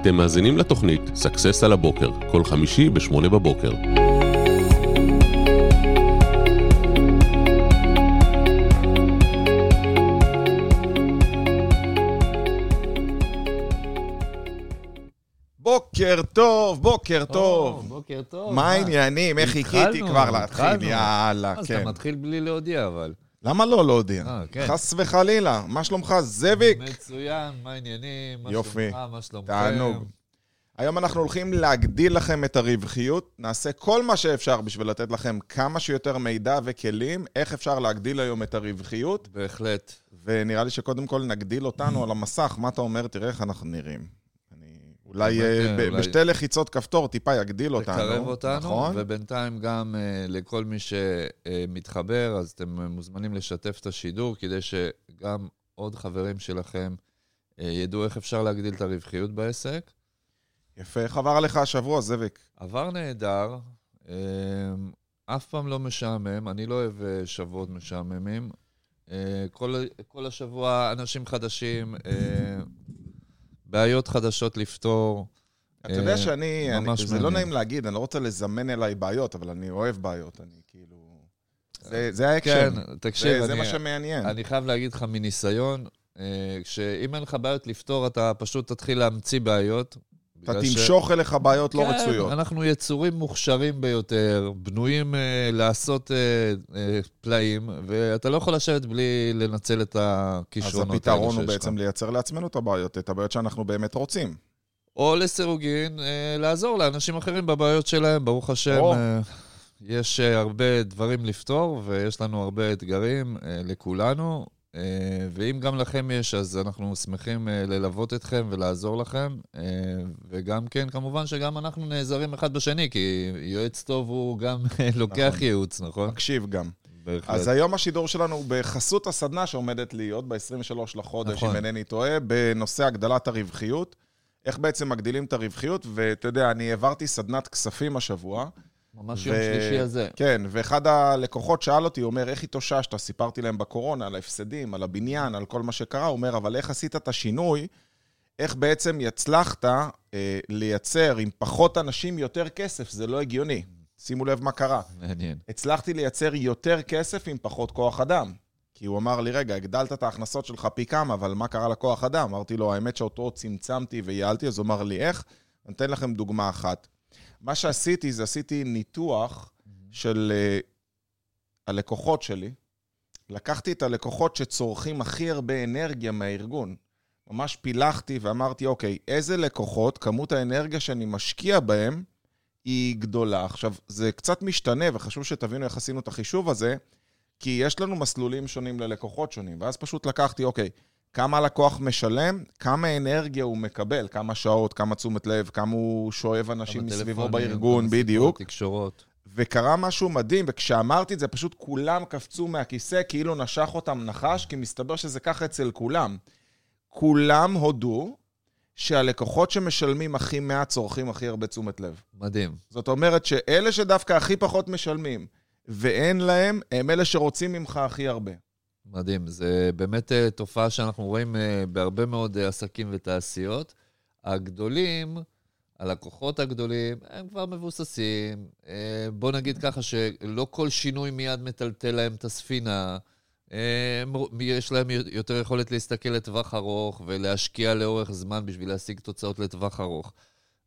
אתם מאזינים לתוכנית Success על הבוקר, כל חמישי ב-8 בבוקר. בוקר טוב, בוקר או, טוב. בוקר טוב. מה העניינים? איך חיכיתי התחלנו, כבר להתחיל? יאללה, אז כן. אתה מתחיל בלי להודיע, אבל. למה לא להודיע? אה, כן. חס וחלילה. מה שלומך, זאביק? מצוין, מה העניינים? מה יופי. שלומך? מה שלומכם? תענוג. היום אנחנו הולכים להגדיל לכם את הרווחיות. נעשה כל מה שאפשר בשביל לתת לכם כמה שיותר מידע וכלים, איך אפשר להגדיל היום את הרווחיות, בהחלט. ונראה לי שקודם כל נגדיל אותנו על המסך. מה אתה אומר? תראה איך אנחנו נראים. אני אולי באמת, אה, כן, אולי- בשתי לחיצות כפתור טיפה יגדיל אותנו. תקרב אותנו, נכון? ובינתיים גם אה, לכל מי שמתחבר, אז אתם מוזמנים לשתף את השידור, כדי שגם עוד חברים שלכם אה, ידעו איך אפשר להגדיל את הרווחיות בעסק. יפה. איך עבר עליך השבוע, זאביק? עבר נהדר, אף פעם לא משעמם, אני לא אוהב שבועות משעממים. כל, כל השבוע אנשים חדשים, בעיות חדשות לפתור. אתה יודע אה, שאני, אני- זה לא. נעים להגיד, אני לא רוצה לזמן אליי בעיות, אבל אני אוהב בעיות, אני כאילו... זה- זה האקשן. כן, תקשיב, זה מה שמעניין. אני חייב להגיד לך מניסיון, אה, שאם אין לך בעיות לפתור, אתה פשוט תתחיל להמציא בעיות. אתה בגלל ש- תמשוך אליך בעיות לא כן, רצויות. אנחנו יצורים מוכשרים ביותר, בנויים אה, לעשות אה, אה, פלאים, ואתה לא יכול לשבת בלי לנצל את אז הכישרונות האלה הפתרון הוא שיש לך. בעצם לייצר לעצמנו את הבעיות, את הבעיות שאנחנו באמת רוצים. או לסירוגין, אה, לעזור לאנשים אחרים בבעיות שלהם, ברוך השם. או. אה, יש אה, הרבה דברים לפתור, ויש לנו הרבה אתגרים אה, לכולנו. אה, ואם גם לכם יש, אז אנחנו שמחים אה, ללוות אתכם ולעזור לכם. אה, וגם כן, כמובן שגם אנחנו נעזרים אחד בשני, כי יועץ טוב הוא גם לוקח נכון. ייעוץ, נכון? מקשיב גם. בהחלט. אז היום השידור שלנו הוא בחסות הסדנה שעומדת להיות ב-23 לחודש, נכון. אם אינני טועה, בנושא הגדלת הרווחיות. איך בעצם מגדילים את הרווחיות, ואתה יודע, אני העברתי סדנת כספים השבוע. ממש יום ו- שלישי הזה. כן, ואחד הלקוחות שאל אותי, הוא אומר, איך התאוששת? סיפרתי להם בקורונה על ההפסדים, על הבניין, על כל מה שקרה. הוא אומר, אבל איך עשית את השינוי? איך בעצם הצלחת אה, לייצר עם פחות אנשים יותר כסף? זה לא הגיוני. שימו לב מה קרה. מעניין. הצלחתי לייצר יותר כסף עם פחות כוח אדם. כי הוא אמר לי, רגע, הגדלת את ההכנסות שלך פי כמה, אבל מה קרה לכוח אדם? אמרתי לו, האמת שאותו צמצמתי וייעלתי, אז הוא אמר לי, איך? אני אתן לכם דוגמה אחת. מה שעשיתי זה עשיתי ניתוח של uh, הלקוחות שלי. לקחתי את הלקוחות שצורכים הכי הרבה אנרגיה מהארגון. ממש פילחתי ואמרתי, אוקיי, איזה לקוחות, כמות האנרגיה שאני משקיע בהם היא גדולה. עכשיו, זה קצת משתנה, וחשוב שתבינו איך עשינו את החישוב הזה, כי יש לנו מסלולים שונים ללקוחות שונים. ואז פשוט לקחתי, אוקיי, כמה הלקוח משלם, כמה אנרגיה הוא מקבל, כמה שעות, כמה תשומת לב, כמה הוא שואב אנשים מסביבו בארגון, בדיוק. תקשורות. וקרה משהו מדהים, וכשאמרתי את זה, פשוט כולם קפצו מהכיסא, כאילו נשך אותם נחש, כי מסתבר שזה ככה אצל כולם. כולם הודו שהלקוחות שמשלמים הכי מעט צורכים הכי הרבה תשומת לב. מדהים. זאת אומרת שאלה שדווקא הכי פחות משלמים, ואין להם, הם אלה שרוצים ממך הכי הרבה. מדהים. זה באמת אה, תופעה שאנחנו רואים אה, בהרבה מאוד אה, עסקים ותעשיות. הגדולים, הלקוחות הגדולים, הם כבר מבוססים. אה, בוא נגיד ככה שלא כל שינוי מיד מטלטל להם את הספינה. יש להם יותר יכולת להסתכל לטווח ארוך ולהשקיע לאורך זמן בשביל להשיג תוצאות לטווח ארוך.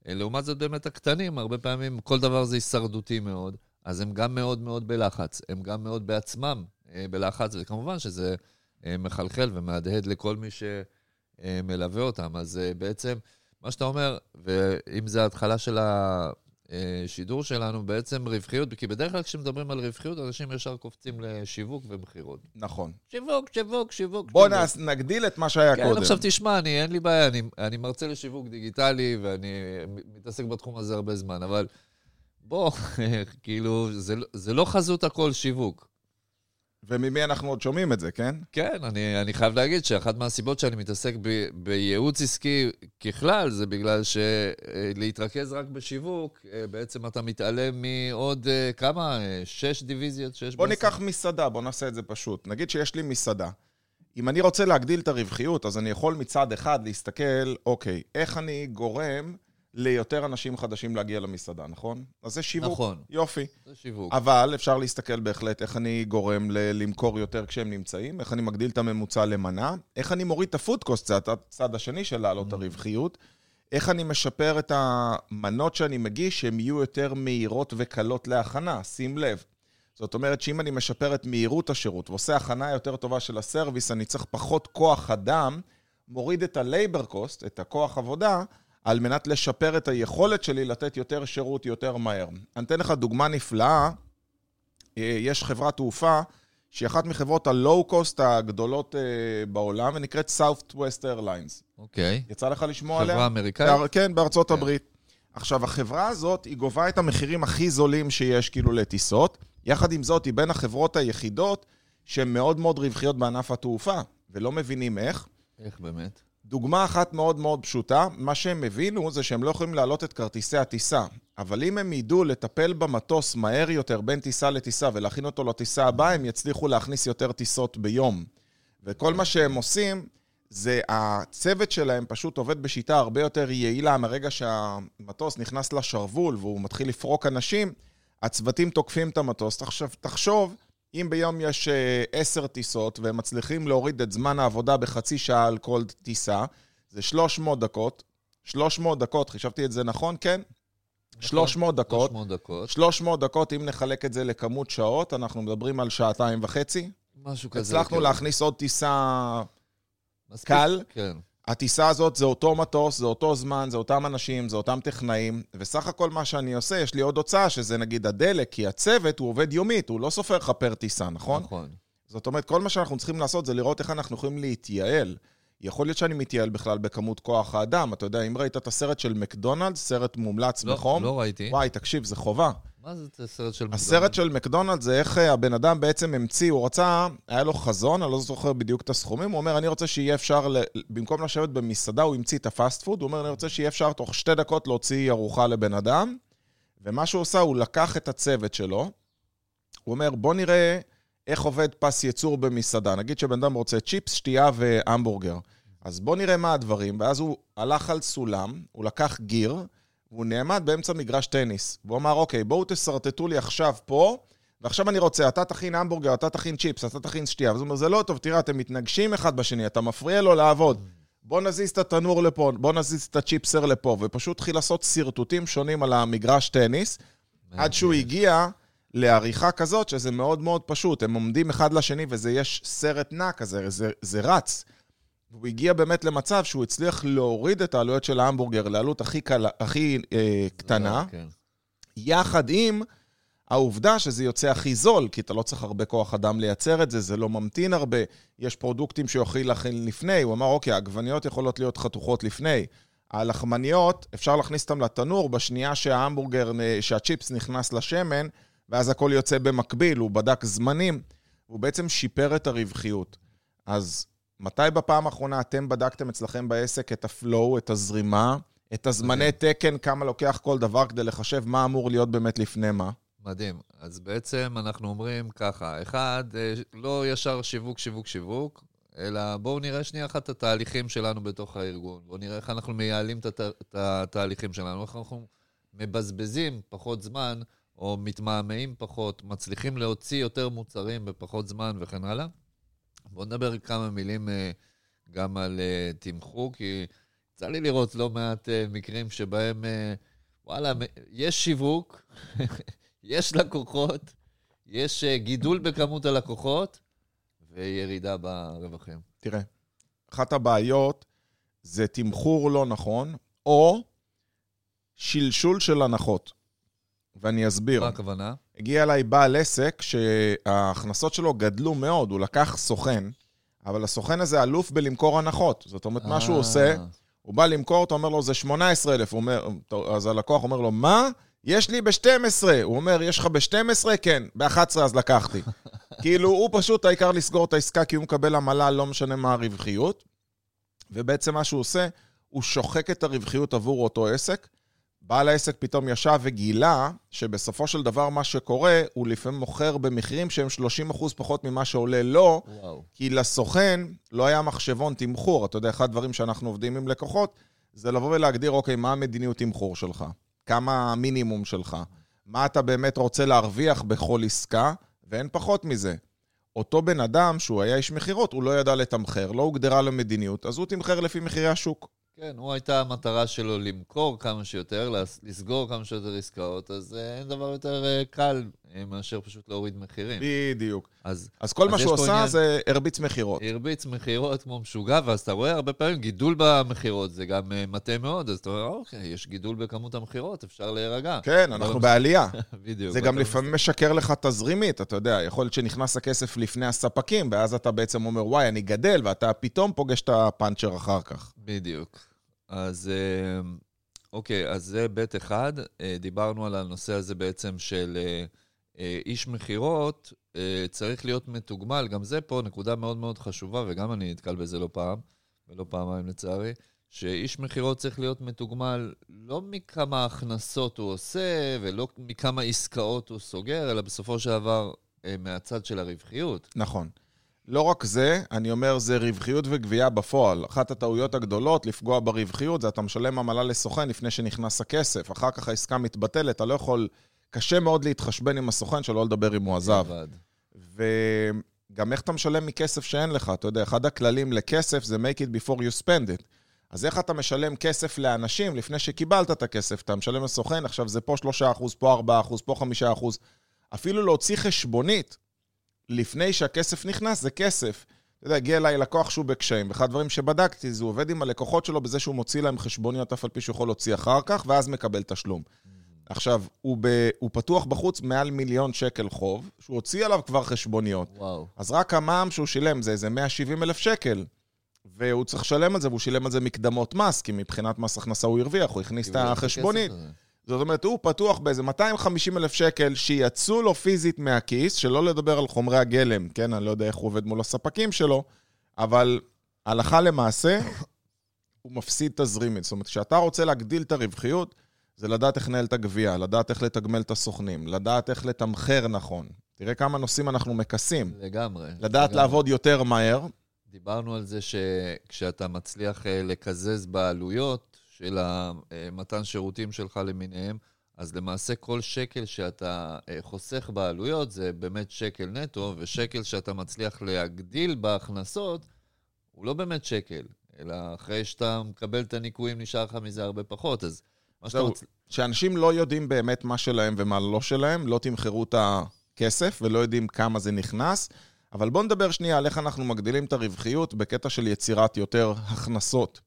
לעומת זאת, באמת הקטנים, הרבה פעמים כל דבר זה הישרדותי מאוד, אז הם גם מאוד מאוד בלחץ, הם גם מאוד בעצמם בלחץ, וכמובן שזה אה, מחלחל ומהדהד לכל מי שמלווה אותם. אז אה, בעצם, מה שאתה אומר, ואם זה ההתחלה של השידור שלנו, בעצם רווחיות, כי בדרך כלל כשמדברים על רווחיות, אנשים ישר קופצים לשיווק ומכירות. נכון. שיווק, שיווק, שיווק. בוא שיווק. נגדיל את מה שהיה כן, קודם. עכשיו תשמע, אני, אין לי בעיה, אני, אני מרצה לשיווק דיגיטלי ואני מתעסק בתחום הזה הרבה זמן, אבל בוא, כאילו, זה, זה לא חזות הכל שיווק. וממי אנחנו עוד שומעים את זה, כן? כן, אני, אני חייב להגיד שאחת מהסיבות שאני מתעסק ב, בייעוץ עסקי ככלל, זה בגלל שלהתרכז רק בשיווק, אה, בעצם אתה מתעלם מעוד אה, כמה? אה, שש דיוויזיות שיש בוא? ניקח מסעדה, בוא נעשה את זה פשוט. נגיד שיש לי מסעדה. אם אני רוצה להגדיל את הרווחיות, אז אני יכול מצד אחד להסתכל, אוקיי, איך אני גורם ליותר אנשים חדשים להגיע למסעדה, נכון? אז זה שיווק. נכון. יופי. זה שיווק. אבל אפשר להסתכל בהחלט איך אני גורם ל- למכור יותר כשהם נמצאים, איך אני מגדיל את הממוצע למנה, איך אני מוריד את הפודקוסט, זה הצד השני של להעלות את הרווחיות, איך אני משפר את המנות שאני מגיש, שהן יהיו יותר מהירות וקלות להכנה, שים לב. זאת אומרת שאם אני משפר את מהירות השירות ועושה הכנה יותר טובה של הסרוויס, אני צריך פחות כוח אדם, מוריד את ה-labor cost, את הכוח עבודה, על מנת לשפר את היכולת שלי לתת יותר שירות יותר מהר. אני אתן לך דוגמה נפלאה. אה, יש חברת תעופה שהיא אחת מחברות הלואו-קוסט הגדולות אה, בעולם, ונקראת Southwest Airlines. אוקיי. יצא לך לשמוע עליה? חברה אמריקאית? כן, בארצות כן. הברית. עכשיו, החברה הזאת, היא גובה את המחירים הכי זולים שיש כאילו לטיסות. יחד עם זאת, היא בין החברות היחידות שהן מאוד מאוד רווחיות בענף התעופה, ולא מבינים איך. איך באמת? דוגמה אחת מאוד מאוד פשוטה, מה שהם הבינו זה שהם לא יכולים להעלות את כרטיסי הטיסה. אבל אם הם ידעו לטפל במטוס מהר יותר בין טיסה לטיסה ולהכין אותו לטיסה הבאה, הם יצליחו להכניס יותר טיסות ביום. וכל מה שהם עושים, זה הצוות שלהם פשוט עובד בשיטה הרבה יותר יעילה מרגע שהמטוס נכנס לשרוול והוא מתחיל לפרוק אנשים, הצוותים תוקפים את המטוס. עכשיו, תחשוב, אם ביום יש אה, עשר טיסות והם מצליחים להוריד את זמן העבודה בחצי שעה על כל טיסה, זה 300 דקות. 300 דקות, חישבתי את זה נכון? כן? 300 דקות. 300 דקות. 300 דקות, אם נחלק את זה לכמות שעות, אנחנו מדברים על שעתיים וחצי. משהו כזה. הצלחנו כן. להכניס עוד טיסה מספיק. קל. כן. הטיסה הזאת זה אותו מטוס, זה אותו זמן, זה אותם אנשים, זה אותם טכנאים, וסך הכל מה שאני עושה, יש לי עוד הוצאה, שזה נגיד הדלק, כי הצוות הוא עובד יומית, הוא לא סופר לך פר טיסה, נכון? נכון. זאת אומרת, כל מה שאנחנו צריכים לעשות זה לראות איך אנחנו יכולים להתייעל. יכול להיות שאני מתייעל בכלל בכמות כוח האדם. אתה יודע, אם ראית את הסרט של מקדונלדס, סרט מומלץ לא, בחום, לא ראיתי. וואי, תקשיב, זה חובה. מה זה הסרט של הסרט של מקדונלדס זה איך אה, הבן אדם בעצם המציא, הוא רצה, היה לו חזון, אני לא זוכר בדיוק את הסכומים, הוא אומר, אני רוצה שיהיה אפשר, ל- במקום לשבת במסעדה, הוא המציא את הפאסט פוד, הוא אומר, אני רוצה שיהיה אפשר תוך שתי דקות להוציא ארוחה לבן אדם, ומה שהוא עשה, הוא לקח את הצוות שלו, הוא אומר, בוא נראה איך עובד פס ייצור במסעדה. נגיד שבן אדם רוצה צ'יפס, שתייה והמבורגר. אז בוא נראה מה הדברים, ואז הוא הלך על סולם, הוא לקח גיר, והוא נעמד באמצע מגרש טניס. והוא אמר, אוקיי, בואו תשרטטו לי עכשיו פה, ועכשיו אני רוצה, אתה תכין המבורגר, אתה תכין צ'יפס, אתה תכין שתייה. אז הוא אומר, זה לא טוב, תראה, אתם מתנגשים אחד בשני, אתה מפריע לו לעבוד. בוא נזיז את התנור לפה, בוא נזיז את הצ'יפסר לפה, ופשוט התחיל לעשות שרטוטים שונים על המגרש טניס, עד שהוא הגיע לעריכה כזאת, שזה מאוד מאוד פשוט. הם עומדים אחד לשני, וזה יש סרט נע כזה, זה, זה רץ. והוא הגיע באמת למצב שהוא הצליח להוריד את העלויות של ההמבורגר לעלות הכי, קלה, הכי אה, קטנה, כן. יחד עם העובדה שזה יוצא הכי זול, כי אתה לא צריך הרבה כוח אדם לייצר את זה, זה לא ממתין הרבה, יש פרודוקטים שיכול להכין לפני, הוא אמר, אוקיי, העגבניות יכולות להיות חתוכות לפני. הלחמניות, אפשר להכניס אותן לתנור בשנייה שההמבורגר, אה, שהצ'יפס נכנס לשמן, ואז הכל יוצא במקביל, הוא בדק זמנים, הוא בעצם שיפר את הרווחיות. אז מתי בפעם האחרונה אתם בדקתם אצלכם בעסק את הפלואו, את הזרימה, את הזמני תקן, כמה לוקח כל דבר כדי לחשב מה אמור להיות באמת לפני מה? מדהים. אז בעצם אנחנו אומרים ככה, אחד, אה, לא ישר שיווק, שיווק, שיווק, אלא בואו נראה שנייה אחת את התהליכים שלנו בתוך הארגון. בואו נראה איך אנחנו מייעלים את, הת... את התהליכים שלנו, איך אנחנו מבזבזים פחות זמן, או מתמהמהים פחות, מצליחים להוציא יותר מוצרים בפחות זמן וכן הלאה. בואו נדבר כמה מילים אה, גם על אה, תמחור, כי יצא לי לראות לא מעט אה, מקרים שבהם, וואלה, יש שיווק, יש לקוחות, יש גידול בכמות הלקוחות וירידה ברווחים. תראה, אחת הבעיות זה תמחור לא נכון, או שלשול של הנחות. ואני אסביר. מה הכוונה? הגיע אליי בעל עסק שההכנסות שלו גדלו מאוד, הוא לקח סוכן, אבל הסוכן הזה אלוף בלמכור הנחות. זאת אומרת, מה שהוא אה, עושה, הוא בא למכור, אתה אומר לו, זה 18,000. הוא אומר, אז הלקוח אומר לו, מה? יש לי ב-12. הוא אומר, יש לך ב-12? כן, ב-11 אז לקחתי. כאילו, הוא פשוט, העיקר לסגור את העסקה, כי הוא מקבל עמלה, לא משנה מה הרווחיות. ובעצם מה שהוא עושה, הוא שוחק את הרווחיות עבור אותו עסק. בעל העסק פתאום ישב וגילה שבסופו של דבר מה שקורה, הוא לפעמים מוכר במחירים שהם 30% פחות ממה שעולה לו, וואו. כי לסוכן לא היה מחשבון תמחור. אתה יודע, אחד הדברים שאנחנו עובדים עם לקוחות, זה לבוא ולהגדיר, אוקיי, מה המדיניות תמחור שלך? כמה המינימום שלך? מה אתה באמת רוצה להרוויח בכל עסקה? ואין פחות מזה. אותו בן אדם, שהוא היה איש מכירות, הוא לא ידע לתמחר, לא הוגדרה לו מדיניות, אז הוא תמחר לפי מחירי השוק. כן, הוא הייתה המטרה שלו למכור כמה שיותר, לס- לסגור כמה שיותר עסקאות, אז אה, אין דבר יותר אה, קל מאשר פשוט להוריד מחירים. בדיוק. אז אז כל אז מה שהוא עשה עניין- זה הרביץ מכירות. הרביץ מכירות כמו משוגע, ואז אתה רואה הרבה פעמים גידול במכירות, זה גם אה, מטעה מאוד, אז אתה אומר, אוקיי, יש גידול בכמות המכירות, אפשר להירגע. כן, אנחנו בעלייה. בדיוק. זה גם לפעמים משקר לך תזרימית, אתה יודע, יכול להיות שנכנס הכסף לפני הספקים, ואז אתה בעצם אומר, וואי, אני גדל, ואתה פתאום פוגש את הפאנצ'ר אחר כך. בדיוק. אז אה, אוקיי, אז זה בית אחד. אה, דיברנו על הנושא הזה בעצם של אה, אה, איש מכירות, אה, צריך להיות מתוגמל. גם זה פה נקודה מאוד מאוד חשובה, וגם אני נתקל בזה לא פעם, ולא פעמיים לצערי, שאיש מכירות צריך להיות מתוגמל לא מכמה הכנסות הוא עושה, ולא מכמה עסקאות הוא סוגר, אלא בסופו של דבר אה, מהצד של הרווחיות. נכון. לא רק זה, אני אומר, זה רווחיות וגבייה בפועל. אחת הטעויות הגדולות לפגוע ברווחיות זה אתה משלם עמלה לסוכן לפני שנכנס הכסף. אחר כך העסקה מתבטלת, אתה לא יכול... קשה מאוד להתחשבן עם הסוכן, שלא לדבר אם הוא עזב. וגם איך אתה משלם מכסף שאין לך? אתה יודע, אחד הכללים לכסף זה make it before you spend it. אז איך אתה משלם כסף לאנשים לפני שקיבלת את הכסף? אתה משלם לסוכן, עכשיו זה פה 3%, פה 4%, פה 5%. אפילו להוציא חשבונית לפני שהכסף נכנס, זה כסף. אתה יודע, הגיע אליי לקוח שהוא בקשיים, ואחד הדברים שבדקתי זה הוא עובד עם הלקוחות שלו בזה שהוא מוציא להם חשבוניות, אף על פי שהוא יכול להוציא אחר כך, ואז מקבל תשלום. עכשיו, הוא, ב, הוא פתוח בחוץ מעל מיליון שקל חוב, שהוא הוציא עליו כבר חשבוניות. וואו. אז רק המע"מ שהוא שילם זה איזה 170 אלף שקל, והוא צריך לשלם על זה, והוא שילם על זה מקדמות מס, כי מבחינת מס הכנסה הוא הרוויח, הוא הכניס את החשבונית. זאת אומרת, הוא פתוח באיזה 250 אלף שקל שיצאו לו פיזית מהכיס, שלא לדבר על חומרי הגלם, כן? אני לא יודע איך הוא עובד מול הספקים שלו, אבל הלכה למעשה, הוא מפסיד תזרימית. זאת אומרת, כשאתה רוצה להגדיל את הרווחיות, זה לדעת איך לנהל את הגבייה, לדעת איך לתגמל את הסוכנים, לדעת איך לתמחר נכון. תראה כמה נושאים אנחנו מכסים. לגמרי. לדעת לגמרי. לעבוד יותר מהר, דיברנו על זה שכשאתה מצליח אה, לקזז בעלויות של המתן שירותים שלך למיניהם, אז למעשה כל שקל שאתה אה, חוסך בעלויות זה באמת שקל נטו, ושקל שאתה מצליח להגדיל בהכנסות הוא לא באמת שקל, אלא אחרי שאתה מקבל את הניכויים נשאר לך מזה הרבה פחות, אז זהו. שאנשים לא יודעים באמת מה שלהם ומה לא שלהם, לא תמחרו את הכסף ולא יודעים כמה זה נכנס. אבל בואו נדבר שנייה על איך אנחנו מגדילים את הרווחיות בקטע של יצירת יותר הכנסות.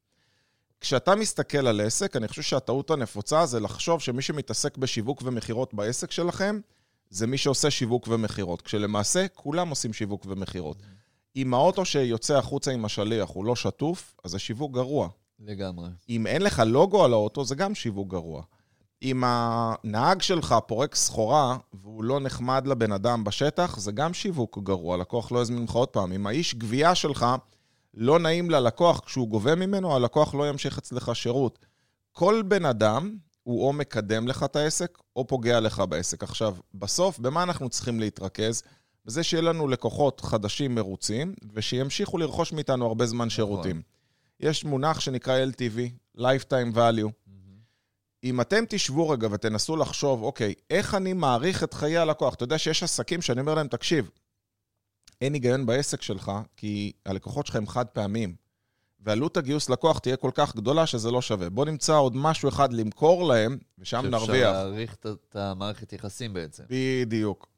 כשאתה מסתכל על עסק, אני חושב שהטעות הנפוצה זה לחשוב שמי שמתעסק בשיווק ומכירות בעסק שלכם, זה מי שעושה שיווק ומכירות. כשלמעשה כולם עושים שיווק ומכירות. אם האוטו שיוצא החוצה עם השליח הוא לא שטוף, אז זה שיווק גרוע. לגמרי. אם אין לך לוגו על האוטו, זה גם שיווק גרוע. אם הנהג שלך פורק סחורה והוא לא נחמד לבן אדם בשטח, זה גם שיווק גרוע, הלקוח לא יזמין לך עוד פעם. אם האיש גבייה שלך לא נעים ללקוח כשהוא גובה ממנו, הלקוח לא ימשיך אצלך שירות. כל בן אדם הוא או מקדם לך את העסק, או פוגע לך בעסק. עכשיו, בסוף, במה אנחנו צריכים להתרכז? בזה שיהיה לנו לקוחות חדשים מרוצים, ושימשיכו לרכוש מאיתנו הרבה זמן שירותים. יש מונח שנקרא LTV, Lifetime Value. אם אתם תשבו רגע ותנסו לחשוב, אוקיי, איך אני מעריך את חיי הלקוח? אתה יודע שיש עסקים שאני אומר להם, תקשיב, אין היגיון בעסק שלך, כי הלקוחות שלך הם חד פעמיים, ועלות הגיוס לקוח תהיה כל כך גדולה שזה לא שווה. בוא נמצא עוד משהו אחד למכור להם, ושם שאפשר נרוויח. להעריך את- את המערכת יחסים בעצם. בדיוק.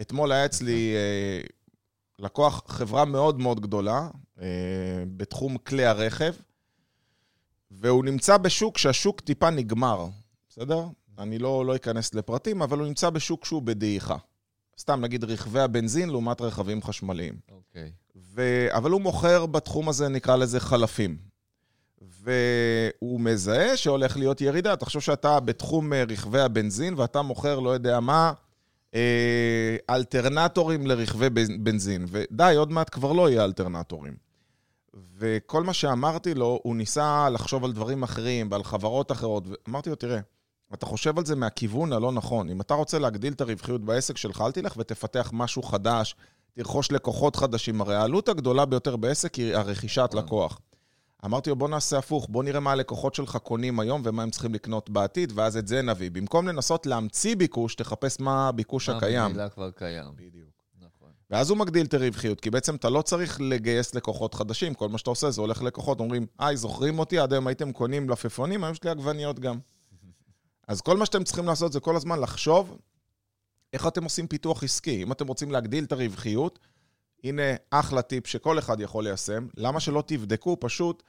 אתמול היה אצלי אה, לקוח, חברה מאוד מאוד גדולה, אה, בתחום כלי הרכב, והוא נמצא בשוק שהשוק טיפה נגמר, בסדר? אני לא, לא אכנס לפרטים, אבל הוא נמצא בשוק שהוא בדעיכה. סתם נגיד רכבי הבנזין לעומת רכבים חשמליים. אוקיי. ו... אבל הוא מוכר בתחום הזה, נקרא לזה חלפים. והוא מזהה שהולך להיות ירידה. תחשוב שאתה בתחום אה, רכבי הבנזין ואתה מוכר, לא יודע מה, אלטרנטורים לרכבי בנ- בנזין. ודי, עוד מעט כבר לא יהיה אלטרנטורים. וכל מה שאמרתי לו, הוא ניסה לחשוב על דברים אחרים ועל חברות אחרות. ואמרתי לו, תראה, אתה חושב על זה מהכיוון הלא נכון. אם אתה רוצה להגדיל את הרווחיות בעסק שלך, אל תלך ותפתח משהו חדש, תרכוש לקוחות חדשים. הרי העלות הגדולה ביותר בעסק היא הרכישת נכון. לקוח. אמרתי לו, בוא נעשה הפוך, בוא נראה מה הלקוחות שלך קונים היום ומה הם צריכים לקנות בעתיד, ואז את זה נביא. במקום לנסות להמציא ביקוש, תחפש מה הביקוש מה הקיים. ממילא כבר קיים. בדיוק. נכון. ואז הוא מגדיל את הרווחיות, כי בעצם אתה לא צריך לגייס לקוחות חדשים, כל מה שאתה עושה זה הולך ללקוחות, אומרים, היי, זוכרים אותי? עד היום הייתם קונים מלפפונים, היום יש לי עגבניות גם. אז כל מה שאתם צריכים לעשות זה כל הזמן לחשוב איך אתם עושים פיתוח עסקי. אם אתם רוצים להגדיל את הרווחיות, הנה אחלה טיפ שכל אחד יכול ליישם. למה שלא תבדקו פשוט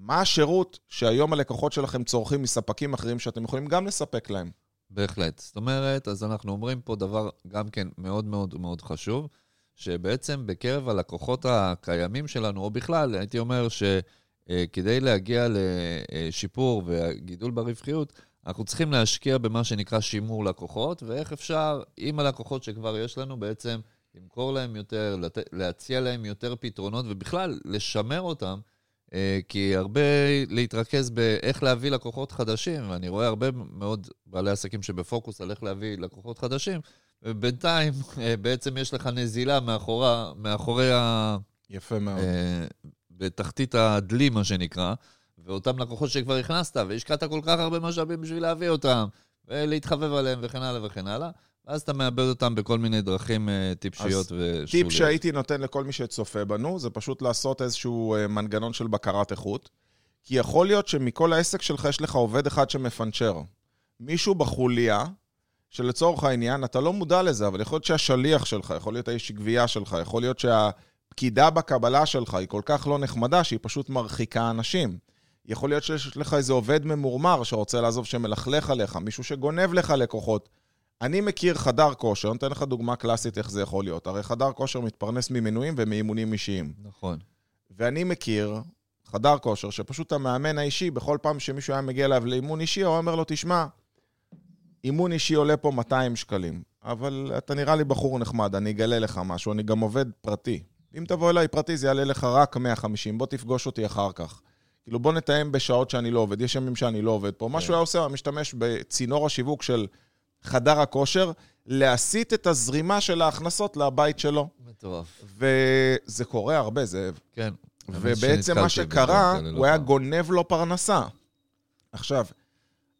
מה השירות שהיום הלקוחות שלכם צורכים מספקים אחרים שאתם יכולים גם לספק להם? בהחלט. זאת אומרת, אז אנחנו אומרים פה דבר גם כן מאוד מאוד מאוד חשוב, שבעצם בקרב הלקוחות הקיימים שלנו, או בכלל, הייתי אומר שכדי להגיע לשיפור וגידול ברווחיות, אנחנו צריכים להשקיע במה שנקרא שימור לקוחות, ואיך אפשר, עם הלקוחות שכבר יש לנו, בעצם למכור להם יותר. להציע להם יותר פתרונות, ובכלל, לשמר אותם. אה, כי הרבה להתרכז באיך להביא לקוחות חדשים, ואני רואה הרבה מאוד בעלי עסקים שבפוקוס על איך להביא לקוחות חדשים, ובינתיים אה, בעצם יש לך נזילה מאחורה, מאחורי ה... יפה מאוד. אה, בתחתית הדלי, מה שנקרא, ואותם לקוחות שכבר הכנסת, והשקעת כל כך הרבה משאבים בשביל להביא אותם, ולהתחבב עליהם וכן הלאה וכן הלאה, ואז אתה מאבד אותם בכל מיני דרכים אה, טיפשיות ושוליות. טיפ שהייתי נותן לכל מי שצופה בנו, זה פשוט לעשות איזשהו אה, מנגנון של בקרת איכות. כי יכול להיות שמכל העסק שלך יש לך עובד אחד שמפנצ'ר. מישהו בחוליה, שלצורך העניין, אתה לא מודע לזה, אבל יכול להיות שהשליח שלך, יכול להיות האיש גבייה שלך, יכול להיות שהפקידה בקבלה שלך היא כל כך לא נחמדה, שהיא פשוט מרחיקה אנשים. יכול להיות שיש לך איזה עובד ממורמר שרוצה לעזוב שמלכלך עליך, מישהו שגונב לך לקוחות. אני מכיר חדר כושר, נותן לך דוגמה קלאסית איך זה יכול להיות. הרי חדר כושר מתפרנס ממנויים ומאימונים אישיים. נכון. ואני מכיר חדר כושר שפשוט המאמן האישי, בכל פעם שמישהו היה מגיע אליו לאימון אישי, הוא אומר לו, תשמע, אימון אישי עולה פה 200 שקלים, אבל אתה נראה לי בחור נחמד, אני אגלה לך משהו, אני גם עובד פרטי. אם תבוא אליי פרטי, זה יעלה לך רק 150, בוא תפגוש אותי אחר כך. כאילו, בוא נתאם בשעות שאני לא עובד, יש ימים שאני לא עובד פה. מה שהוא היה עושה, הוא משתמש בצינור השיווק של חדר הכושר, להסיט את הזרימה של ההכנסות לבית שלו. מטורף. וזה קורה הרבה, זאב. כן. ובעצם מה שקרה, הוא היה גונב לו פרנסה. עכשיו,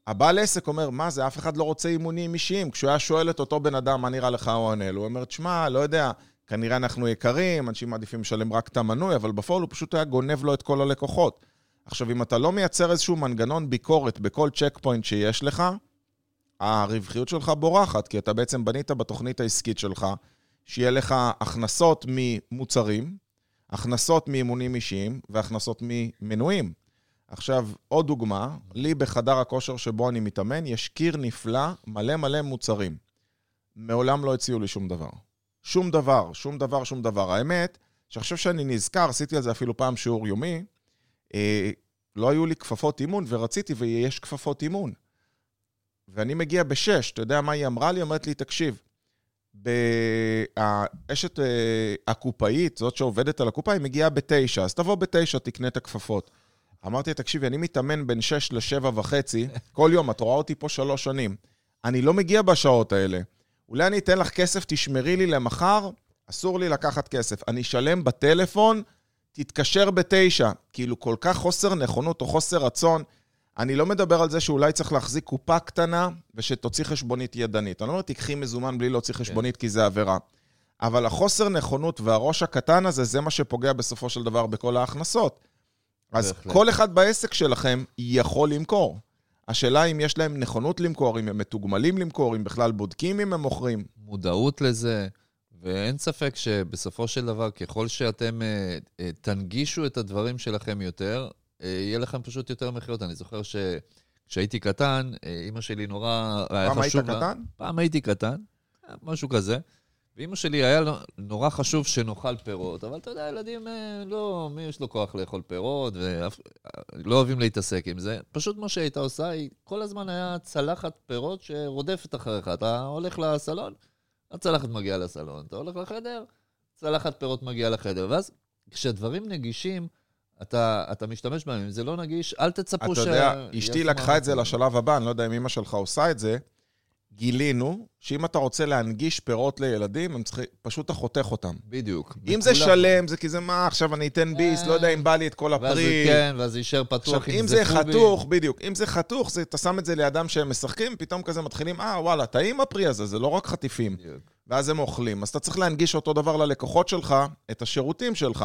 הבעל עסק אומר, מה זה, אף אחד לא רוצה אימונים אישיים. כשהוא היה שואל את אותו בן אדם, מה נראה לך, הוא עונה לו, הוא אומר, תשמע, לא יודע, כנראה אנחנו יקרים, אנשים מעדיפים לשלם רק את המנוי, אבל בפועל הוא פשוט היה גונב לו את כל הלקוחות. עכשיו, אם אתה לא מייצר איזשהו מנגנון ביקורת בכל צ'ק פוינט שיש לך, הרווחיות שלך בורחת, כי אתה בעצם בנית בתוכנית העסקית שלך, שיהיה לך הכנסות ממוצרים, הכנסות מאימונים אישיים והכנסות ממנויים. עכשיו, עוד דוגמה, לי בחדר הכושר שבו אני מתאמן, יש קיר נפלא, מלא מלא מוצרים. מעולם לא הציעו לי שום דבר. שום דבר, שום דבר, שום דבר. האמת, שעכשיו שאני נזכר, עשיתי על זה אפילו פעם שיעור יומי, אה, לא היו לי כפפות אימון, ורציתי, ויש כפפות אימון. ואני מגיע בשש, אתה יודע מה היא אמרה לי? אומרת לי, תקשיב, האשת אה, הקופאית, זאת שעובדת על הקופה, היא מגיעה בתשע, אז תבוא בתשע, תקנה את הכפפות. אמרתי, תקשיבי, אני מתאמן בין שש לשבע וחצי, כל יום, את רואה אותי פה שלוש שנים. אני לא מגיע בשעות האלה. אולי אני אתן לך כסף, תשמרי לי למחר, אסור לי לקחת כסף. אני אשלם בטלפון, תתקשר בתשע. כאילו, כל כך חוסר נכונות או חוסר רצון. אני לא מדבר על זה שאולי צריך להחזיק קופה קטנה ושתוציא חשבונית ידנית. אני לא אומר, תיקחי מזומן בלי להוציא חשבונית כי זה עבירה. אבל החוסר נכונות והראש הקטן הזה, זה מה שפוגע בסופו של דבר בכל ההכנסות. אז בהחלט. כל אחד בעסק שלכם יכול למכור. השאלה אם יש להם נכונות למכור, אם הם מתוגמלים למכור, אם בכלל בודקים אם הם מוכרים. מודעות לזה, ואין ספק שבסופו של דבר, ככל שאתם אה, אה, תנגישו את הדברים שלכם יותר, יהיה לכם פשוט יותר מכירות. אני זוכר שכשהייתי קטן, אה, אימא שלי נורא... פעם היית לה- קטן? פעם הייתי קטן, אה, משהו כזה. ואימא שלי היה נורא חשוב שנאכל פירות, אבל אתה יודע, ילדים אה, לא, מי יש לו כוח לאכול פירות, ולא אוהבים להתעסק עם זה. פשוט מה שהיא הייתה עושה, היא כל הזמן היה צלחת פירות שרודפת אחריך. אתה הולך לסלון, הצלחת מגיעה לסלון. אתה הולך לחדר, צלחת פירות מגיעה לחדר. ואז כשהדברים נגישים, אתה, אתה משתמש בהם. אם זה לא נגיש, אל תצפו ש... אתה יודע, אשתי לקחה את זה. לשלב הבא, אני לא יודע אם אמא שלך עושה את זה. גילינו שאם אתה רוצה להנגיש פירות לילדים, הם צריכים, פשוט אתה חותך אותם. בדיוק. אם זה. שלם, זה כי זה מה, עכשיו אני אתן ביס, לא יודע אם בא לי את כל ואז זה הפרי. כן, ואז זה יישאר פתוח, עכשיו, אם זה. חתוך, בדיוק, אם זה חתוך, זה, אתה שם את זה לידם שהם משחקים, פתאום כזה מתחילים, אה, וואלה, טעים הפרי הזה, זה לא רק חטיפים. בדיוק. ואז הם אוכלים. אז אתה צריך להנגיש אותו דבר ללקוחות שלך, את השירותים שלך.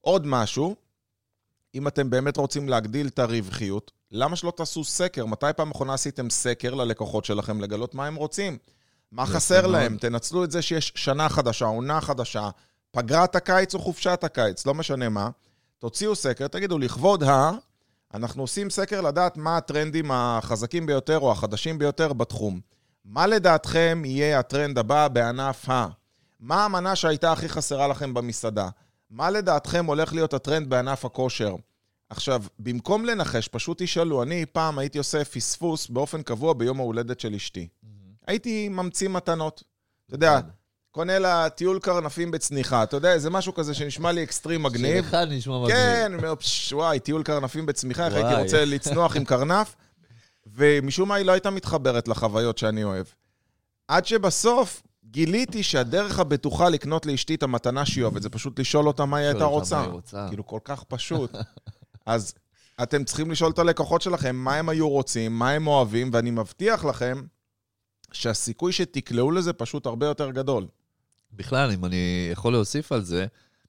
עוד משהו, אם אתם באמת רוצים להגדיל את הרווחיות, למה שלא תעשו סקר? מתי פעם אחרונה עשיתם סקר ללקוחות שלכם לגלות מה הם רוצים? מה חסר מאוד. להם? תנצלו את זה שיש שנה חדשה, עונה חדשה, פגרת הקיץ או חופשת הקיץ, לא משנה מה. תוציאו סקר, תגידו, לכבוד ה... אנחנו עושים סקר לדעת מה הטרנדים החזקים ביותר או החדשים ביותר בתחום. מה לדעתכם יהיה הטרנד הבא בענף ה... מה המנה שהייתה הכי חסרה לכם במסעדה? מה לדעתכם הולך להיות הטרנד בענף הכושר? עכשיו, במקום לנחש, פשוט תשאלו, אני פעם הייתי עושה פספוס באופן קבוע ביום ההולדת של אשתי. הייתי ממציא מתנות. אתה יודע. קונה לה טיול קרנפים בצניחה. אתה יודע, זה משהו כזה שנשמע לי אקסטרים מגניב. שלך נשמע מגניב. כן, אני אומר, וואי, טיול קרנפים בצמיחה, איך הייתי. רוצה לצנוח עם קרנף, ומשום מה היא לא הייתה מתחברת לחוויות שאני אוהב. עד שבסוף גיליתי שהדרך הבטוחה לקנות לאשתי את המתנה שהיא אוהבת, זה פשוט לשאול אותה מה היא הייתה רוצה. כאילו, כל כך פשוט. אז אתם צריכים לשאול את הלקוחות שלכם מה הם היו רוצים, מה הם אוהבים, ואני מבטיח לכם שהסיכוי שתקלעו לזה פשוט הרבה יותר גדול. בכלל, אם אני יכול להוסיף על זה,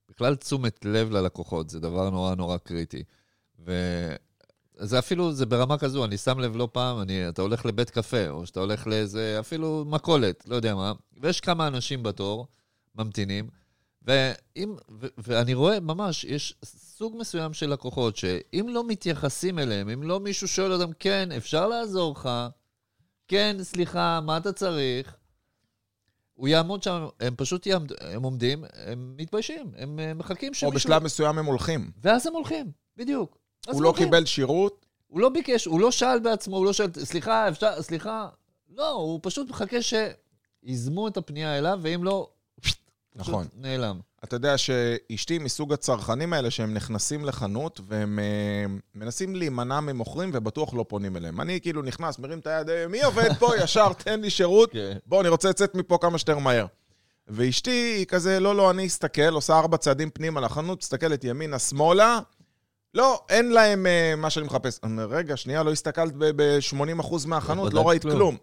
בכלל תשומת לב ללקוחות, זה דבר נורא נורא קריטי. וזה אפילו, זה ברמה כזו, אני שם לב לא פעם, אני, אתה הולך לבית קפה, או שאתה הולך לאיזה, אפילו מכולת, לא יודע מה, ויש כמה אנשים בתור, ממתינים, ואם, ו, ואני רואה ממש, יש סוג מסוים של לקוחות, שאם לא מתייחסים אליהם, אם לא מישהו שואל אותם, כן, אפשר לעזור לך, כן, סליחה, מה אתה צריך? הוא יעמוד שם, הם פשוט יעמדו, הם עומדים, הם מתביישים, הם אה, מחכים או שמישהו... בשלב מסוים הם הולכים. ואז הם הולכים, בדיוק. הוא לא. קיבל שירות, הוא לא ביקש, הוא לא שאל בעצמו, הוא לא שאל, סליחה, אפשר, סליחה. לא, הוא פשוט מחכה שיזמו את הפנייה אליו, ואם לא, נכון. פשוט נעלם. אתה יודע שאשתי מסוג הצרכנים האלה שהם נכנסים לחנות והם אה, מנסים להימנע ממוכרים ובטוח לא פונים אליהם. אני כאילו נכנס, מרים את היד, "אה, מי עובד פה? ישר, תן לי שירות. כן. בוא, אני רוצה לצאת מפה כמה שיותר מהר. ואשתי היא כזה, לא, לא, אני אסתכל, עושה ארבע צעדים פנימה לחנות, מסתכלת ימינה, שמאלה. לא, אין להם אה, מה שאני מחפש. אני אומר, רגע, שנייה, לא הסתכלת ב-80% מהחנות, לא בדקת ראית כלום." כלום.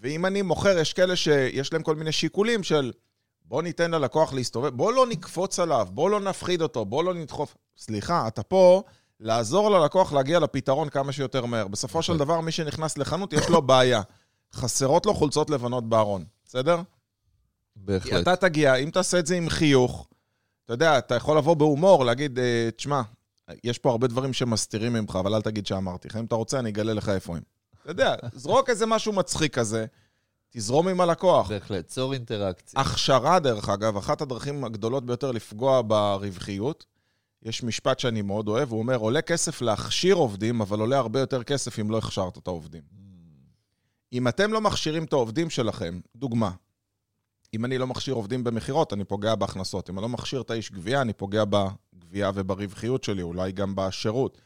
ואם אני מוכר, יש כאלה שיש להם כל מיני שיקולים של בוא ניתן ללקוח להסתובב, בוא לא נקפוץ עליו, בוא לא נפחיד אותו, בוא לא נדחוף. סליחה, אתה פה לעזור ללקוח להגיע לפתרון כמה שיותר מהר. בסופו של דבר, מי שנכנס לחנות, יש לו בעיה. חסרות לו חולצות לבנות בארון, בסדר? בהחלט. אתה תגיע, אם תעשה את זה עם חיוך, אתה יודע, אתה יכול לבוא בהומור, להגיד, אה, תשמע, יש פה הרבה דברים שמסתירים ממך, אבל אל תגיד שאמרתי לך. אם אתה רוצה, אני אגלה לך איפה הם. אתה יודע, זרוק איזה משהו מצחיק כזה, תזרום עם הלקוח. בהחלט, צור אינטראקציה. הכשרה, דרך אגב, אחת הדרכים הגדולות ביותר לפגוע ברווחיות, יש משפט שאני מאוד אוהב, הוא אומר, עולה כסף להכשיר עובדים, אבל עולה הרבה יותר כסף אם לא הכשרת את העובדים. אם אתם לא מכשירים את העובדים שלכם, דוגמה, אם אני לא מכשיר עובדים במכירות, אני פוגע בהכנסות. אם אני לא מכשיר את האיש גבייה, אני פוגע בגבייה וברווחיות שלי, אולי גם בשירות.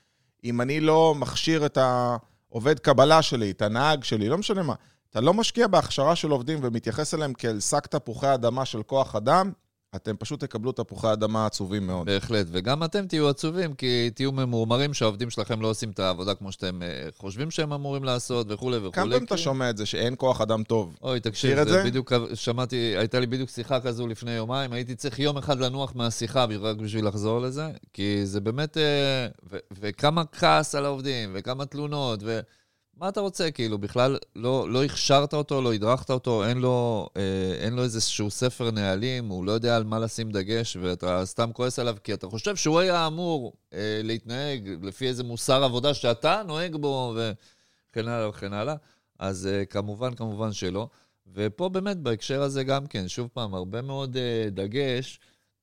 אם אני לא מכשיר את העובד קבלה שלי, את הנהג שלי, לא משנה מה, אתה לא משקיע בהכשרה של עובדים ומתייחס אליהם כאל שק תפוחי אדמה של כוח אדם, אתם פשוט תקבלו תפוחי אדמה עצובים מאוד. בהחלט, וגם אתם תהיו עצובים, כי תהיו ממורמרים שהעובדים שלכם לא עושים את העבודה כמו שאתם אה, חושבים שהם אמורים לעשות, וכולי וכולי. כמה פעמים אתה שומע את זה שאין כוח אדם טוב? אוי, תקשיב, זה? בדיוק, שמעתי, הייתה לי בדיוק שיחה כזו לפני יומיים, הייתי צריך יום אחד לנוח מהשיחה רק בשביל לחזור לזה, כי זה באמת, אה, ו- וכמה כעס על העובדים, וכמה תלונות, ומה אתה רוצה, כאילו, בכלל לא, לא הכשרת אותו, לא הדרכת אותו, אין לו, אה, אין לו איזשהו ספר נהלים, הוא לא יודע על מה לשים דגש, ואתה סתם כועס עליו, כי אתה חושב שהוא היה אמור אה, להתנהג לפי איזה מוסר עבודה שאתה נוהג בו, וכן הלאה וכן הלאה. אז uh, כמובן, כמובן שלא. ופה באמת, בהקשר הזה גם כן, שוב פעם, הרבה מאוד uh, דגש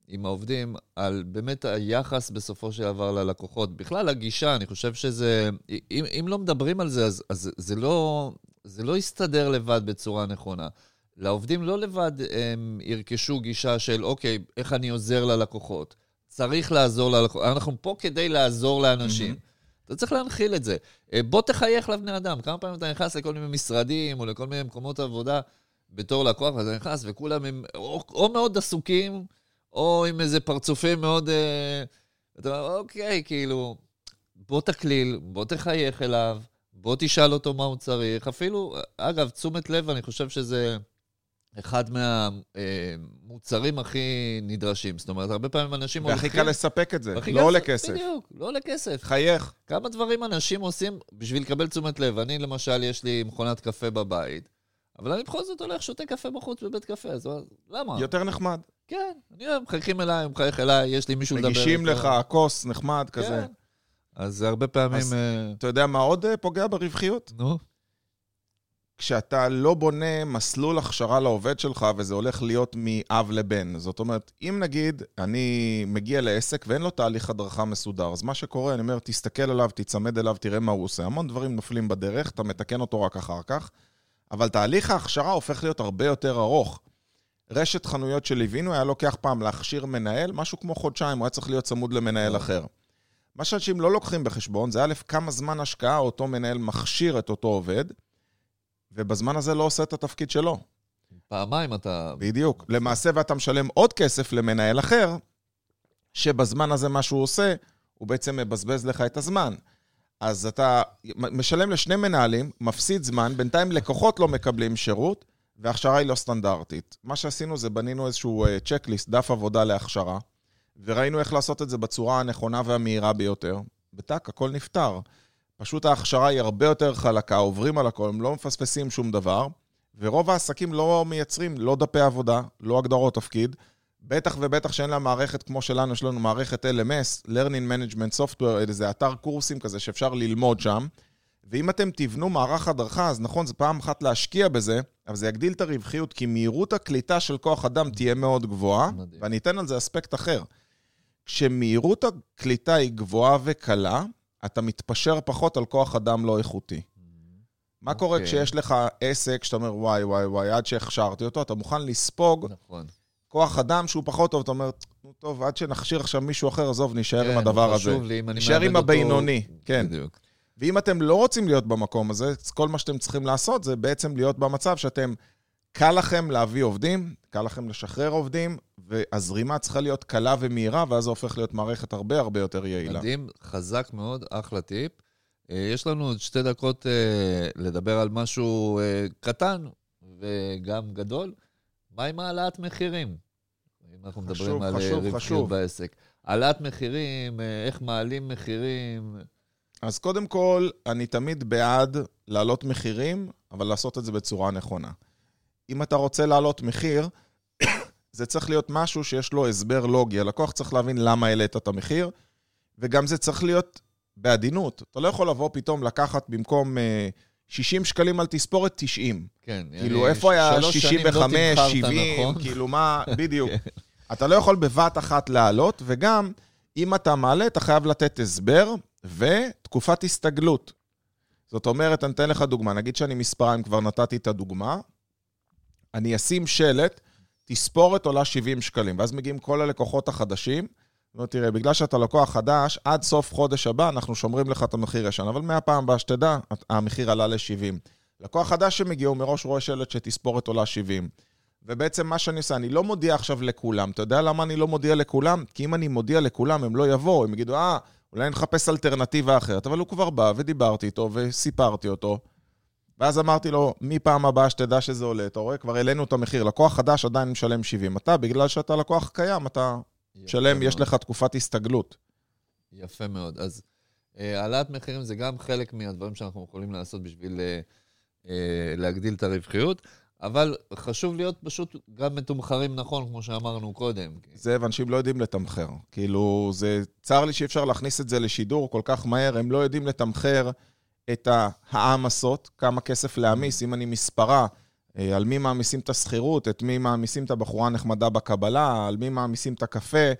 עם העובדים על באמת היחס בסופו של דבר ללקוחות. בכלל, הגישה, אני חושב שזה... אם, אם לא מדברים על זה, אז, אז זה, לא, זה לא יסתדר לבד בצורה נכונה. לעובדים לא לבד הם ירכשו גישה של, אוקיי, איך אני עוזר ללקוחות. צריך לעזור ללקוח. אנחנו פה כדי לעזור לאנשים. אתה צריך להנחיל את זה. אה, בוא תחייך לבני אדם. כמה פעמים אתה נכנס לכל מיני משרדים או לכל מיני מקומות עבודה בתור לקוח, ואתה נכנס וכולם הם או, או מאוד עסוקים, או עם איזה פרצופים מאוד... אה, אתה אומר, אוקיי, כאילו, בוא תקליל, בוא תחייך אליו, בוא תשאל אותו מה הוא צריך. אפילו, אגב, תשומת לב, אני חושב שזה אחד מהמוצרים הכי נדרשים. זאת אומרת, הרבה פעמים אנשים והכי הולכים... קל לספק את זה, לא עולה כסף. בדיוק, לא עולה כסף. חייך. כמה דברים אנשים עושים בשביל לקבל תשומת לב. אני, למשל, יש לי מכונת קפה בבית, אבל אני בכל זאת הולך, שותה קפה בחוץ בבית קפה, אז למה? יותר נחמד. כן, אני אוהב, מחייכים אליי, הוא מחייך אליי, יש לי מישהו לדבר איתו. מגישים לך כוס נחמד כזה. כן. אז הרבה פעמים... אז- אה, אתה יודע מה עוד אה, פוגע ברווחיות? נו, כשאתה לא בונה מסלול הכשרה לעובד שלך וזה הולך להיות מאב לבן. זאת אומרת, אם נגיד אני מגיע לעסק ואין לו תהליך הדרכה מסודר, אז מה שקורה, אני אומר, תסתכל עליו, תיצמד אליו, תראה מה הוא עושה. המון דברים נופלים בדרך, אתה מתקן אותו רק אחר כך, אבל תהליך ההכשרה הופך להיות הרבה יותר ארוך. רשת חנויות שליווינו היה לוקח פעם להכשיר מנהל, משהו כמו חודשיים, הוא היה צריך להיות צמוד למנהל אחר. מה שאנשים לא לוקחים בחשבון זה א', כמה זמן השקעה אותו מנהל מכשיר את אותו עובד, ובזמן הזה לא עושה את התפקיד שלו. פעמיים אתה... בדיוק. למעשה, ואתה משלם עוד כסף למנהל אחר, שבזמן הזה מה שהוא עושה, הוא בעצם מבזבז לך את הזמן. אז אתה משלם לשני מנהלים, מפסיד זמן, בינתיים לקוחות לא מקבלים שירות, וההכשרה היא לא סטנדרטית. מה שעשינו זה בנינו איזשהו צ'קליסט, דף עבודה להכשרה, וראינו איך לעשות את זה בצורה הנכונה והמהירה ביותר. בטאק, הכל נפתר. פשוט ההכשרה היא הרבה יותר חלקה, עוברים על הכל, הם לא מפספסים שום דבר, ורוב העסקים לא מייצרים לא דפי עבודה, לא הגדרות תפקיד, בטח ובטח שאין לה מערכת כמו שלנו, יש לנו מערכת LMS, Learning Management Software, איזה אתר קורסים כזה שאפשר ללמוד שם, ואם אתם תבנו מערך הדרכה, אז נכון, זה פעם אחת להשקיע בזה, אבל זה יגדיל את הרווחיות, כי מהירות הקליטה של כוח אדם תהיה מאוד גבוהה, מדהים. ואני אתן על זה אספקט אחר. כשמהירות הקליטה היא גבוהה וקלה, אתה מתפשר פחות על כוח אדם לא איכותי. מה קורה אוקיי. כשיש לך עסק שאתה אומר, וואי, וואי, וואי, עד שהכשרתי אותו, אתה מוכן לספוג נכון. כוח אדם שהוא פחות טוב, אתה אומר, נו, טוב, עד שנכשיר עכשיו מישהו אחר, עזוב, נשאר עם כן, הדבר הזה. חשוב לי, אם אני נשאר מאבד עם אותו- הבינוני, כן. בדיוק. ואם אתם לא רוצים להיות במקום הזה, כל מה שאתם צריכים לעשות זה בעצם להיות במצב שאתם, קל לכם להביא עובדים, קל לכם לשחרר עובדים, והזרימה צריכה להיות קלה ומהירה, ואז זה הופך להיות מערכת הרבה הרבה יותר יעילה. מדהים, חזק מאוד, אחלה טיפ. אה, יש לנו עוד שתי דקות אה, לדבר על משהו אה, קטן וגם גדול. מה עם העלאת מחירים? אם אנחנו מדברים חשוב, על רווחיות. בעסק. העלאת מחירים, איך מעלים מחירים. אז קודם כל, אני תמיד בעד להעלות מחירים, אבל לעשות את זה בצורה נכונה. אם אתה רוצה להעלות מחיר, זה צריך להיות משהו שיש לו הסבר לוגי. הלקוח צריך להבין למה העלית את המחיר, וגם זה צריך להיות בעדינות. אתה לא יכול לבוא פתאום לקחת במקום אה, 60 שקלים על תספורת 90. כן. כאילו, איפה היה שלוש שנים לא 65, תמחרת, 70, נכון? כאילו מה, בדיוק. אתה לא יכול בבת אחת לעלות, וגם, אם אתה מעלה, אתה חייב לתת הסבר ותקופת הסתגלות. זאת אומרת, אני אתן לך דוגמה, נגיד שאני מספריים, כבר נתתי את הדוגמה, אני אשים שלט, תספורת עולה 70 שקלים, ואז מגיעים כל הלקוחות החדשים, לא, תראה, בגלל שאתה לקוח חדש, עד סוף חודש הבא אנחנו שומרים לך את המחיר ישן, אבל מהפעם הבאה שתדע, המחיר עלה ל-70. לקוח חדש שמגיע, הוא מראש רואה שלט שתספורת עולה 70. ובעצם מה שאני עושה, אני לא מודיע עכשיו לכולם. אתה יודע למה אני לא מודיע לכולם? כי אם אני מודיע לכולם, הם לא יבואו, הם יגידו, אה, אולי נחפש אלטרנטיבה אחרת. אבל הוא כבר בא ודיברתי איתו וסיפרתי אותו. ואז אמרתי לו, מפעם הבאה שתדע שזה עולה, אתה רואה, כבר העלינו את המחיר. לקוח חדש עדיין משלם 70. אתה, בגלל שאתה לקוח קיים, אתה משלם, יש. לך תקופת הסתגלות. יפה מאוד. אז אה, העלאת מחירים זה גם חלק מהדברים שאנחנו יכולים לעשות בשביל אה, אה, להגדיל את הרווחיות, אבל חשוב להיות פשוט גם מתומחרים נכון, כמו שאמרנו קודם. זה, ואנשים לא יודעים לתמחר. כאילו, זה... צר לי שאי אפשר להכניס את זה לשידור כל כך מהר, הם לא יודעים לתמחר את העמסות, כמה כסף להעמיס, אם אני מספרה, אה, על מי מעמיסים את השכירות, את מי מעמיסים את הבחורה הנחמדה בקבלה, על מי מעמיסים את הקפה,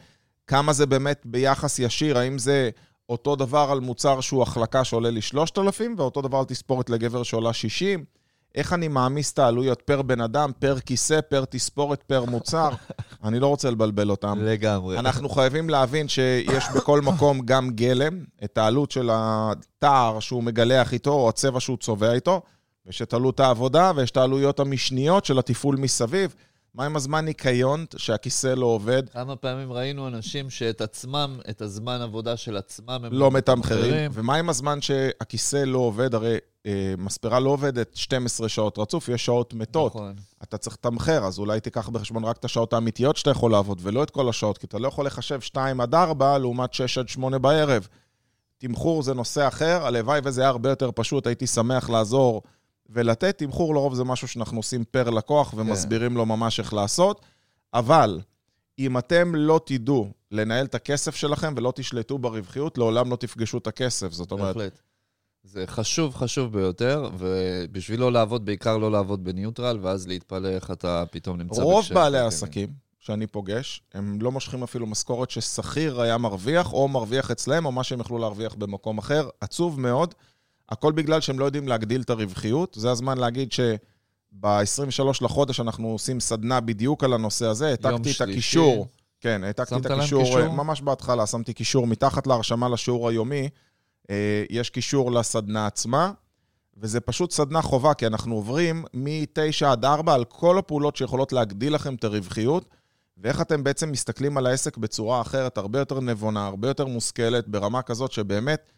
כמה זה באמת ביחס ישיר, האם זה אותו דבר על מוצר שהוא החלקה שעולה לי 3,000, ואותו דבר על תספורת לגבר שעולה 60, איך אני מעמיס את העלויות פר בן אדם, פר כיסא, פר תספורת, פר מוצר. אני לא רוצה לבלבל אותם. לגמרי. אנחנו חייבים להבין שיש בכל מקום גם גלם, את העלות של התער שהוא מגלח איתו, או הצבע שהוא צובע איתו, ויש את עלות העבודה, ויש את העלויות המשניות של התפעול מסביב. מה עם הזמן ניקיון, שהכיסא לא עובד? כמה פעמים ראינו אנשים שאת עצמם, את הזמן עבודה של עצמם, הם לא מתמחרים. ומה עם הזמן שהכיסא לא עובד? הרי אה, מספרה לא עובדת 12 שעות רצוף, יש שעות מתות. נכון. אתה צריך לתמחר, אז אולי תיקח בחשבון רק את השעות האמיתיות שאתה יכול לעבוד, ולא את כל השעות, כי אתה לא יכול לחשב 2 עד 4 לעומת 6 עד 8 בערב. תמחור זה נושא אחר, הלוואי וזה היה הרבה יותר פשוט, הייתי שמח לעזור ולתת. תמחור לרוב זה משהו שאנחנו עושים פר לקוח ומסבירים לו ממש איך לעשות. אבל אם אתם לא תדעו לנהל את הכסף שלכם ולא תשלטו ברווחיות, לעולם לא תפגשו את הכסף. זאת אומרת, בהחלט. זה חשוב, חשוב ביותר, ובשביל לא לעבוד, בעיקר לא לעבוד בניוטרל, ואז להתפלא איך אתה פתאום נמצא רוב בקשיים. בעלי העסקים שאני פוגש, הם לא מושכים אפילו משכורת ששכיר היה מרוויח, או מרוויח אצלם, או מה שהם יכלו להרוויח במקום אחר. עצוב מאוד. הכל בגלל שהם לא יודעים להגדיל את הרווחיות. זה הזמן להגיד שב-23 לחודש אנחנו עושים סדנה בדיוק על הנושא הזה. העתקתי את. הקישור. כן, העתקתי את הקישור, קישור? ממש בהתחלה שמתי קישור מתחת להרשמה לשיעור היומי. אה, יש קישור לסדנה עצמה, וזה פשוט סדנה חובה, כי אנחנו עוברים מ-9 עד 4 על כל הפעולות שיכולות להגדיל לכם את הרווחיות, ואיך אתם בעצם מסתכלים על העסק בצורה אחרת, הרבה יותר נבונה, הרבה יותר מושכלת, ברמה כזאת שבאמת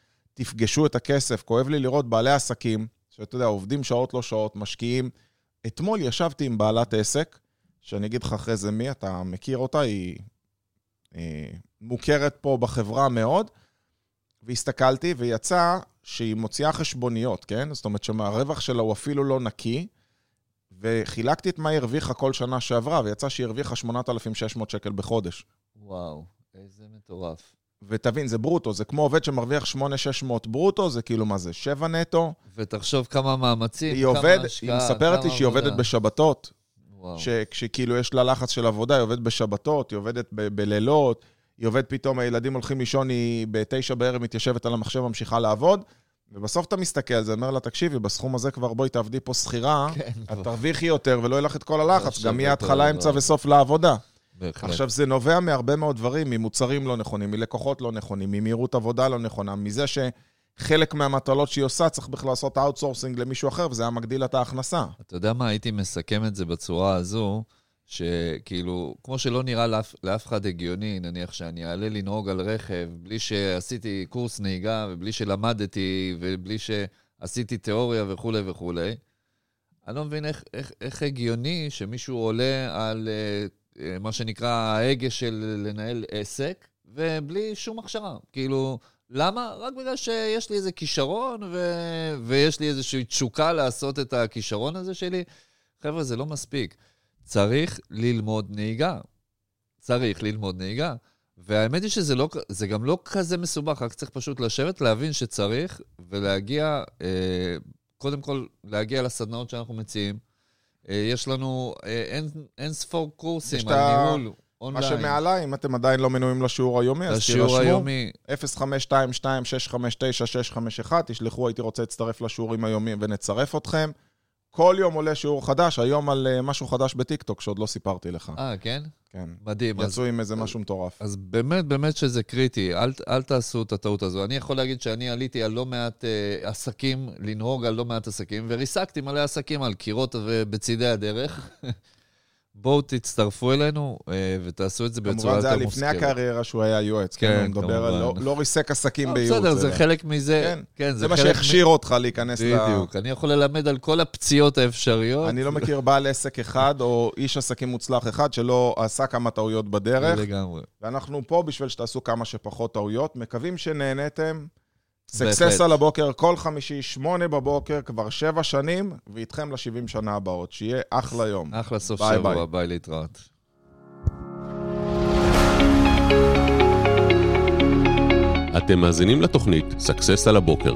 תפגשו את הכסף. כואב לי לראות בעלי עסקים, שאתה יודע, עובדים שעות לא שעות, משקיעים. אתמול ישבתי עם בעלת עסק, שאני אגיד לך אחרי זה מי, אתה מכיר אותה, היא אה, מוכרת פה בחברה מאוד, והסתכלתי, ויצא שהיא מוציאה חשבוניות, כן? זאת אומרת שהרווח שלה הוא אפילו לא נקי, וחילקתי את מה היא הרוויחה כל שנה שעברה, ויצא שהיא הרוויחה 8,600 שקל בחודש. וואו, איזה מטורף. ותבין, זה ברוטו, זה כמו עובד שמרוויח 8,600 ברוטו, זה כאילו מה זה, 7 נטו. ותחשוב כמה מאמצים, כמה עובד, השקעה, היא מספרת לי שהיא עובדת עבודה. בשבתות, וואו. שכשכאילו יש לה לחץ של עבודה, היא עובדת בשבתות, היא עובדת ב- בלילות, היא עובדת פתאום, הילדים הולכים לישון, היא בתשע בערב מתיישבת על המחשב, ממשיכה לעבוד, ובסוף אתה מסתכל על זה, אומר לה, תקשיבי, בסכום הזה כבר בואי תעבדי פה שכירה, כן, את תרוויחי יותר ולא יהיה לך את כל הלחץ, עכשיו גם יהיה התחלה, לא. אמצע וסוף לעבודה. בהחלט. עכשיו, זה נובע מהרבה מאוד דברים, ממוצרים לא נכונים, מלקוחות לא נכונים, ממהירות עבודה לא נכונה, מזה שחלק מהמטלות שהיא עושה צריך בכלל לעשות outsourcing למישהו אחר, וזה היה מגדיל את ההכנסה. אתה יודע מה, הייתי מסכם את זה בצורה הזו, שכאילו, כמו שלא נראה לאף, לאף אחד הגיוני, נניח שאני אעלה לנהוג על רכב בלי שעשיתי קורס נהיגה, ובלי שלמדתי, ובלי שעשיתי תיאוריה וכולי וכולי, אני לא מבין איך, איך, איך הגיוני שמישהו עולה על אה, מה שנקרא ההגה של לנהל עסק, ובלי שום הכשרה. כאילו, למה? רק בגלל שיש לי איזה כישרון, ו... ויש לי איזושהי תשוקה לעשות את הכישרון הזה שלי. חבר'ה, זה לא מספיק. צריך ללמוד נהיגה. צריך ללמוד נהיגה. והאמת היא שזה לא, זה גם לא כזה מסובך, רק צריך פשוט לשבת, להבין שצריך, ולהגיע, אה, קודם כל, להגיע לסדנאות שאנחנו מציעים. אה, יש לנו אה, אין, אין ספור קורסים על ה- ניהול מה אונליין. שמעליי, אם אתם עדיין לא מנויים לשיעור היומי, אז לשיעור תירשמו. היומי, 0522-659-651, תשלחו, הייתי רוצה להצטרף לשיעורים היומיים ונצרף אתכם. כל יום עולה שיעור חדש, היום על אה, משהו חדש בטיקטוק שעוד לא סיפרתי לך. אה, כן? כן. מדהים. אז יצאו עם איזה משהו מטורף. אז באמת, באמת שזה קריטי, אל, אל תעשו את הטעות הזו. אני יכול להגיד שאני עליתי על לא מעט אה, עסקים, לנהוג על לא מעט עסקים, וריסקתי מלא עסקים על קירות ובצידי הדרך. בואו תצטרפו אלינו אה, ותעשו את זה בצורה כמובן זה יותר היה מושכלת. לפני הקריירה שהוא היה יועץ, כן, כן, הוא מדבר על לא- כמובן. לא ריסק עסקים לא, בייעוץ. בסדר, זה חלק מזה. כן, כן, זה מה שהכשיר אותך להיכנס ל... בדיוק. אני יכול ללמד על כל הפציעות האפשריות. אני לא מכיר בעל עסק אחד או איש עסקים מוצלח אחד שלא עשה כמה טעויות בדרך, לגמרי. ואנחנו פה בשביל שתעשו כמה שפחות טעויות. מקווים שנהניתם. סקסס על הבוקר, כל חמישי, שמונה בבוקר, כבר שבע שנים, ואיתכם ל-70 שנה הבאות. שיהיה אחלה יום. אחלה סוף ביי, שבוע, ביי. ביי להתראות. אתם מאזינים לתוכנית Success על הבוקר,